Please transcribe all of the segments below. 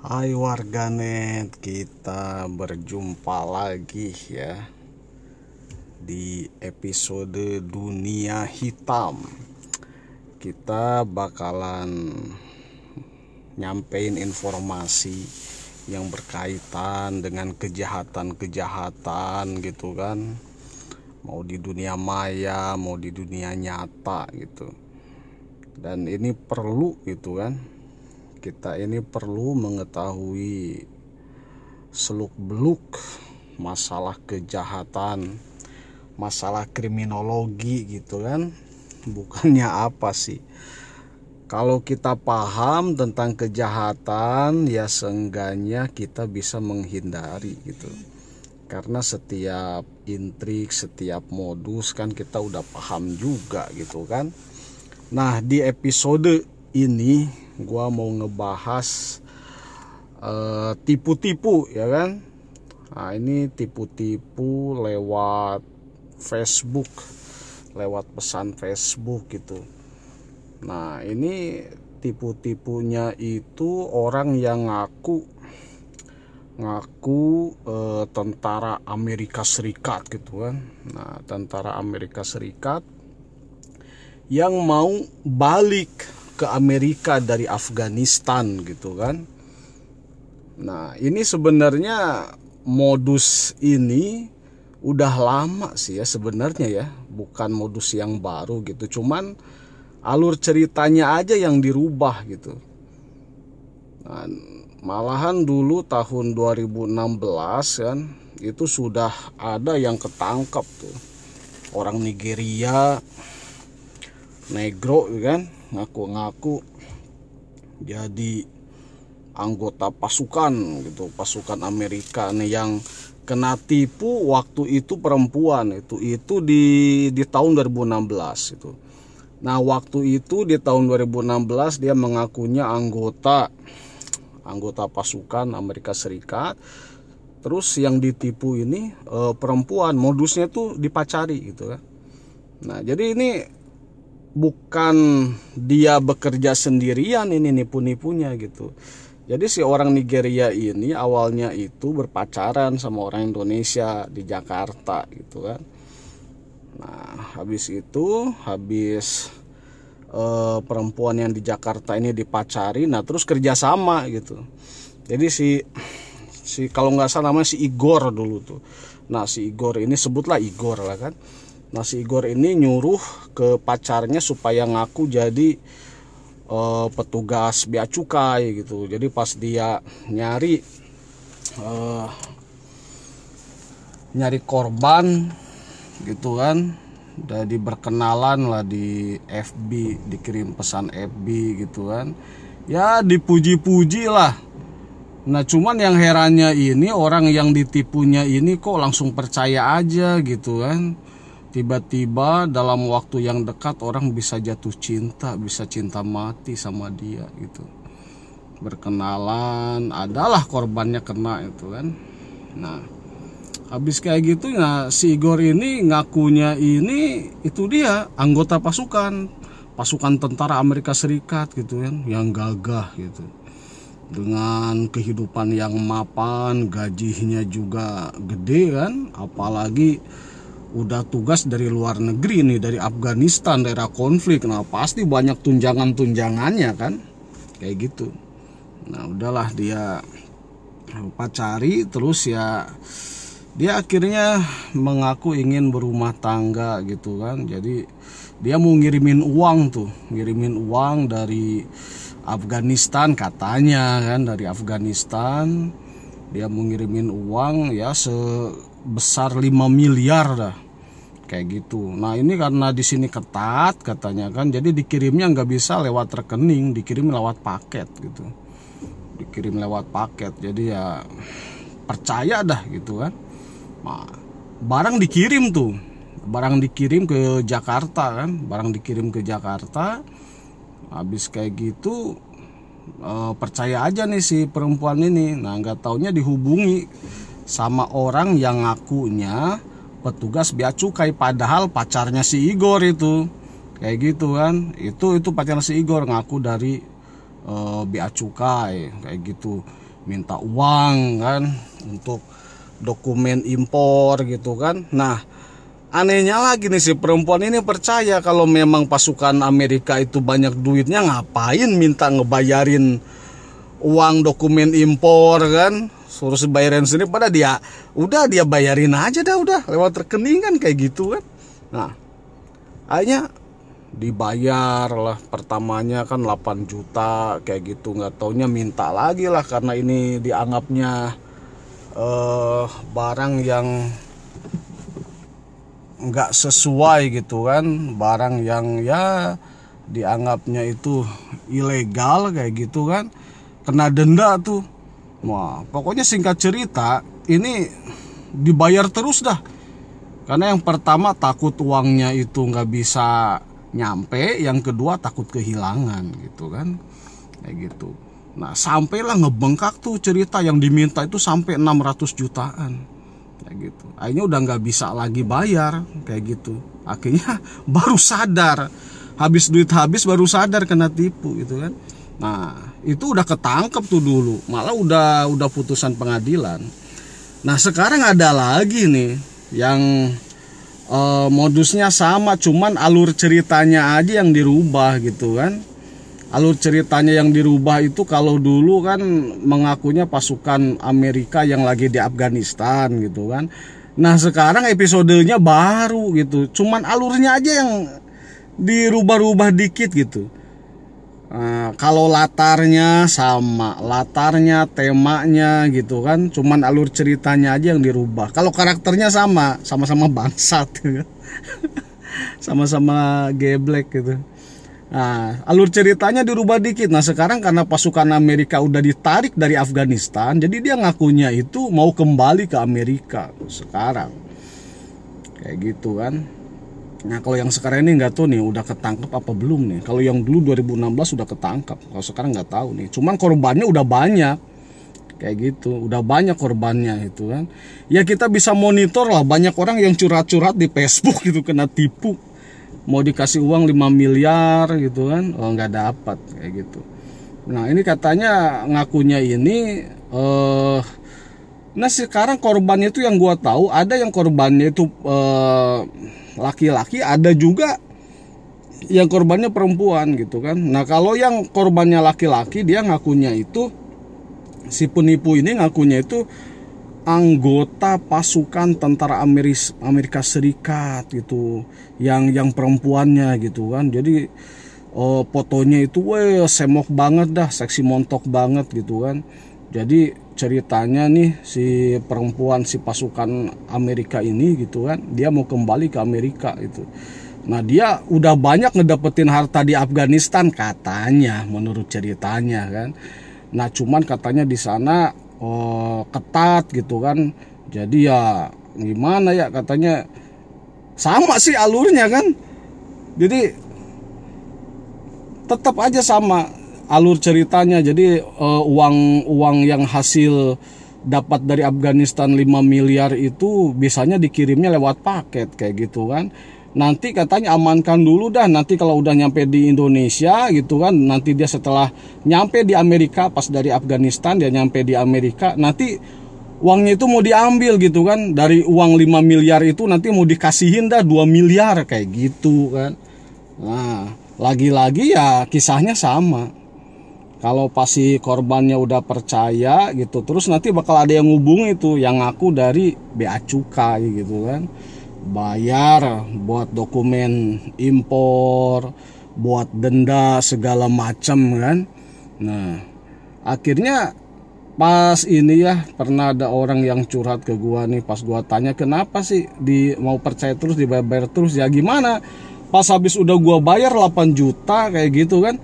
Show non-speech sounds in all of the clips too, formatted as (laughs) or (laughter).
Hai warganet, kita berjumpa lagi ya di episode Dunia Hitam. Kita bakalan nyampein informasi yang berkaitan dengan kejahatan-kejahatan gitu kan. Mau di dunia maya, mau di dunia nyata gitu. Dan ini perlu gitu kan kita ini perlu mengetahui seluk-beluk masalah kejahatan, masalah kriminologi gitu kan. Bukannya apa sih? Kalau kita paham tentang kejahatan, ya seenggaknya kita bisa menghindari gitu. Karena setiap intrik, setiap modus kan kita udah paham juga gitu kan. Nah, di episode ini gua mau ngebahas uh, tipu-tipu ya kan? Nah ini tipu-tipu lewat Facebook lewat pesan Facebook gitu. Nah ini tipu-tipunya itu orang yang ngaku ngaku uh, tentara Amerika Serikat gitu kan. Nah tentara Amerika Serikat yang mau balik ke Amerika dari Afghanistan gitu kan. Nah, ini sebenarnya modus ini udah lama sih ya sebenarnya ya, bukan modus yang baru gitu. Cuman alur ceritanya aja yang dirubah gitu. Nah, malahan dulu tahun 2016 kan itu sudah ada yang ketangkap tuh. Orang Nigeria negro kan ngaku-ngaku jadi anggota pasukan gitu pasukan Amerika nih yang kena tipu waktu itu perempuan itu itu di di tahun 2016 itu. Nah waktu itu di tahun 2016 dia mengakunya anggota anggota pasukan Amerika Serikat. Terus yang ditipu ini e, perempuan modusnya tuh dipacari gitu kan. Nah jadi ini bukan dia bekerja sendirian ini nipu-nipunya gitu. Jadi si orang Nigeria ini awalnya itu berpacaran sama orang Indonesia di Jakarta gitu kan. Nah, habis itu habis eh, perempuan yang di Jakarta ini dipacari, nah terus kerjasama gitu. Jadi si si kalau nggak salah namanya si Igor dulu tuh. Nah si Igor ini sebutlah Igor lah kan nasi Igor ini nyuruh ke pacarnya supaya ngaku jadi uh, petugas bea cukai gitu. Jadi pas dia nyari uh, nyari korban gitu kan jadi berkenalan lah di FB dikirim pesan FB gitu kan. Ya dipuji-puji lah. Nah cuman yang herannya ini orang yang ditipunya ini kok langsung percaya aja gitu kan tiba-tiba dalam waktu yang dekat orang bisa jatuh cinta bisa cinta mati sama dia gitu. Berkenalan adalah korbannya kena itu kan. Nah habis kayak gitu ya si Igor ini ngakunya ini itu dia anggota pasukan. Pasukan tentara Amerika Serikat gitu kan yang gagah gitu. Dengan kehidupan yang mapan gajinya juga gede kan apalagi udah tugas dari luar negeri nih dari Afghanistan daerah konflik. Nah pasti banyak tunjangan-tunjangannya kan? Kayak gitu. Nah udahlah dia pacari terus ya dia akhirnya mengaku ingin berumah tangga gitu kan. Jadi dia mau ngirimin uang tuh. Ngirimin uang dari Afghanistan katanya kan dari Afghanistan. Dia mau ngirimin uang ya se besar 5 miliar dah kayak gitu. Nah ini karena di sini ketat katanya kan, jadi dikirimnya nggak bisa lewat rekening, dikirim lewat paket gitu, dikirim lewat paket. Jadi ya percaya dah gitu kan. Nah, barang dikirim tuh, barang dikirim ke Jakarta kan, barang dikirim ke Jakarta, habis kayak gitu eh, percaya aja nih si perempuan ini. Nah nggak taunya dihubungi sama orang yang ngakunya petugas bea cukai padahal pacarnya si Igor itu. Kayak gitu kan. Itu itu pacar si Igor ngaku dari e, bea cukai kayak gitu. Minta uang kan untuk dokumen impor gitu kan. Nah anehnya lagi nih si perempuan ini percaya kalau memang pasukan Amerika itu banyak duitnya ngapain minta ngebayarin uang dokumen impor kan suruh sebayarin sendiri pada dia udah dia bayarin aja dah udah. Lewat rekening kan kayak gitu kan. Nah akhirnya dibayar lah. Pertamanya kan 8 juta kayak gitu. Nggak taunya minta lagi lah karena ini dianggapnya uh, barang yang nggak sesuai gitu kan. Barang yang ya dianggapnya itu ilegal kayak gitu kan. Kena denda tuh wah pokoknya singkat cerita ini dibayar terus dah. Karena yang pertama takut uangnya itu nggak bisa nyampe. Yang kedua takut kehilangan gitu kan. Kayak gitu. Nah sampailah ngebengkak tuh cerita yang diminta itu sampai 600 jutaan. Kayak gitu. Akhirnya udah nggak bisa lagi bayar. Kayak gitu. Akhirnya (laughs) baru sadar. Habis duit habis baru sadar kena tipu gitu kan. Nah itu udah ketangkep tuh dulu malah udah udah putusan pengadilan nah sekarang ada lagi nih yang uh, modusnya sama cuman alur ceritanya aja yang dirubah gitu kan alur ceritanya yang dirubah itu kalau dulu kan mengakunya pasukan Amerika yang lagi di Afghanistan gitu kan. Nah sekarang episodenya baru gitu, cuman alurnya aja yang dirubah-rubah dikit gitu. Nah, kalau latarnya sama, latarnya, temanya gitu kan, cuman alur ceritanya aja yang dirubah. Kalau karakternya sama, sama-sama bangsat, gitu. (laughs) sama-sama geblek gitu. Nah, alur ceritanya dirubah dikit. Nah, sekarang karena pasukan Amerika udah ditarik dari Afghanistan, jadi dia ngakunya itu mau kembali ke Amerika sekarang. Kayak gitu kan. Nah, kalau yang sekarang ini nggak tahu nih udah ketangkep apa belum nih. Kalau yang dulu 2016 sudah ketangkep. Kalau sekarang nggak tahu nih. Cuman korbannya udah banyak. Kayak gitu, udah banyak korbannya itu kan. Ya kita bisa monitor lah banyak orang yang curhat-curhat di Facebook (laughs) gitu kena tipu mau dikasih uang 5 miliar gitu kan oh nggak dapat kayak gitu nah ini katanya ngakunya ini eh nah sekarang korbannya itu yang gua tahu ada yang korbannya itu eh, laki-laki ada juga yang korbannya perempuan gitu kan. Nah kalau yang korbannya laki-laki dia ngakunya itu si penipu ini ngakunya itu anggota pasukan tentara Ameris, Amerika Serikat gitu yang yang perempuannya gitu kan. Jadi oh, fotonya itu weh semok banget dah seksi montok banget gitu kan jadi ceritanya nih si perempuan si pasukan Amerika ini gitu kan dia mau kembali ke Amerika itu nah dia udah banyak ngedapetin harta di Afghanistan katanya menurut ceritanya kan. Nah cuman katanya di sana oh, ketat gitu kan. Jadi ya gimana ya katanya? Sama sih alurnya kan. Jadi tetap aja sama alur ceritanya. Jadi uh, uang uang yang hasil dapat dari Afghanistan 5 miliar itu biasanya dikirimnya lewat paket kayak gitu kan. Nanti katanya amankan dulu dah. Nanti kalau udah nyampe di Indonesia gitu kan nanti dia setelah nyampe di Amerika pas dari Afghanistan dia nyampe di Amerika nanti uangnya itu mau diambil gitu kan. Dari uang 5 miliar itu nanti mau dikasihin dah 2 miliar kayak gitu kan. Nah lagi-lagi ya kisahnya sama kalau pasti korbannya udah percaya gitu terus nanti bakal ada yang ngubung itu yang ngaku dari bea cukai gitu kan. Bayar buat dokumen impor, buat denda segala macam kan. Nah, akhirnya pas ini ya pernah ada orang yang curhat ke gua nih pas gua tanya kenapa sih di mau percaya terus dibayar terus? Ya gimana? Pas habis udah gua bayar 8 juta kayak gitu kan.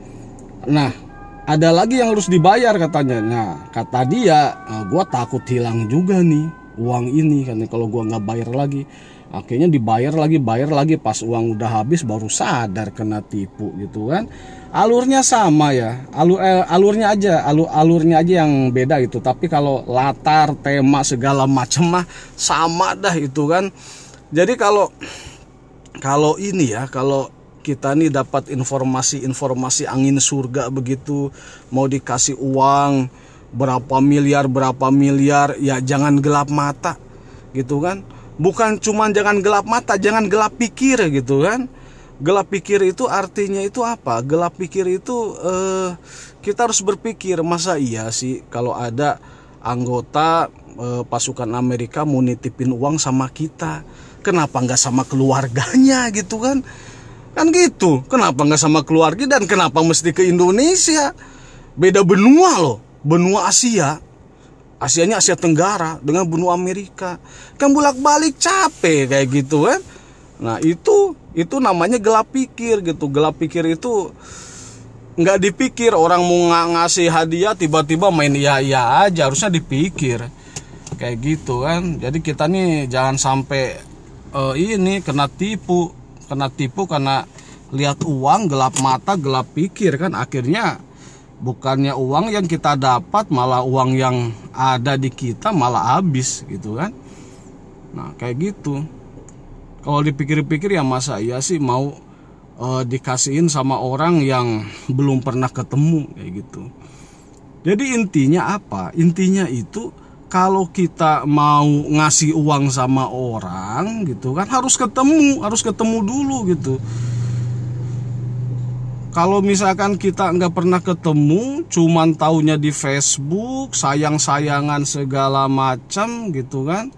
Nah ada lagi yang harus dibayar katanya. Nah kata dia nah, gua takut hilang juga nih uang ini kan kalau gua nggak bayar lagi. Akhirnya dibayar lagi bayar lagi. Pas uang udah habis baru sadar kena tipu gitu kan. Alurnya sama ya. Alur eh, alurnya aja alur alurnya aja yang beda gitu. Tapi kalau latar tema segala macam mah sama dah itu kan. Jadi kalau kalau ini ya kalau kita nih dapat informasi-informasi angin surga begitu. Mau dikasih uang berapa miliar berapa miliar ya jangan gelap mata gitu kan? Bukan cuman jangan gelap mata jangan gelap pikir gitu kan? Gelap pikir itu artinya itu apa? Gelap pikir itu eh, kita harus berpikir masa iya sih kalau ada anggota eh, pasukan Amerika mau nitipin uang sama kita? Kenapa nggak sama keluarganya gitu kan kan gitu. Kenapa nggak sama keluarga dan kenapa mesti ke Indonesia? Beda benua loh. Benua Asia. Asianya Asia Tenggara dengan benua Amerika. Kan bolak balik capek kayak gitu kan? Nah itu itu namanya gelap pikir gitu. Gelap pikir itu nggak dipikir. Orang mau ng ngasih hadiah tiba-tiba main iya iya aja. Harusnya dipikir. Kayak gitu kan? Jadi kita nih jangan sampai uh, ini kena tipu kena tipu karena lihat uang gelap mata gelap pikir kan akhirnya bukannya uang yang kita dapat malah uang yang ada di kita malah habis gitu kan nah kayak gitu kalau dipikir-pikir ya masa iya sih mau uh, dikasihin sama orang yang belum pernah ketemu kayak gitu. Jadi intinya apa? Intinya itu kalau kita mau ngasih uang sama orang gitu kan harus ketemu, harus ketemu dulu gitu. Kalau misalkan kita nggak pernah ketemu, cuman taunya di Facebook, sayang-sayangan segala macam gitu kan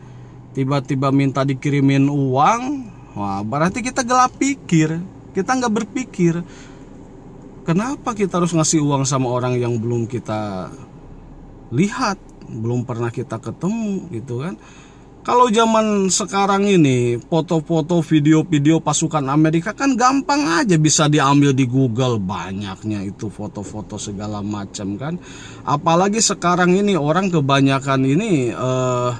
tiba-tiba minta dikirimin uang wah berarti kita gelap pikir kita nggak berpikir kenapa kita harus ngasih uang sama orang yang belum kita lihat belum pernah kita ketemu gitu kan. Kalau zaman sekarang ini foto-foto video-video pasukan Amerika kan gampang aja bisa diambil di Google banyaknya itu foto-foto segala macam kan. Apalagi sekarang ini orang kebanyakan ini eh,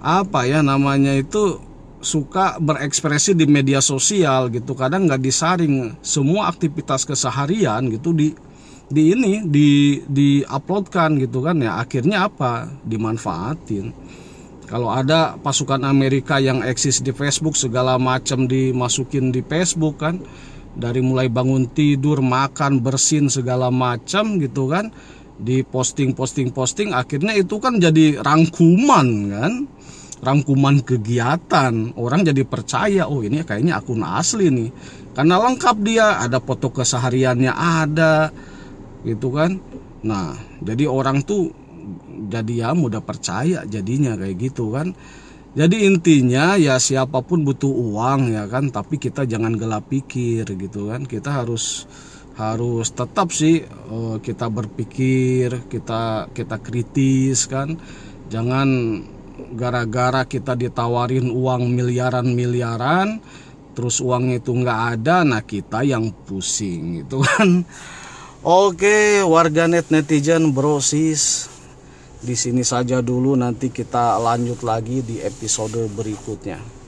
apa ya namanya itu suka berekspresi di media sosial gitu. Kadang nggak disaring semua aktivitas keseharian gitu di di ini di di uploadkan gitu kan ya. Akhirnya apa? Dimanfaatin. Kalau ada pasukan Amerika yang eksis di Facebook segala macam dimasukin di Facebook kan. Dari mulai bangun tidur makan bersin segala macam gitu kan. Di posting posting posting akhirnya itu kan jadi rangkuman kan. Rangkuman kegiatan. Orang jadi percaya oh ini kayaknya akun asli nih. Karena lengkap dia. Ada foto kesehariannya ada gitu kan? Nah jadi orang tuh jadi ya mudah percaya jadinya kayak gitu kan. Jadi intinya ya siapa pun butuh uang ya kan tapi kita jangan gelap pikir gitu kan. Kita harus harus tetap sih uh, kita berpikir kita kita kritis kan. Jangan gara-gara kita ditawarin uang miliaran-miliaran terus uang itu nggak ada nah kita yang pusing itu kan oke warganet netizen brosis di sini saja dulu nanti kita lanjut lagi di episode berikutnya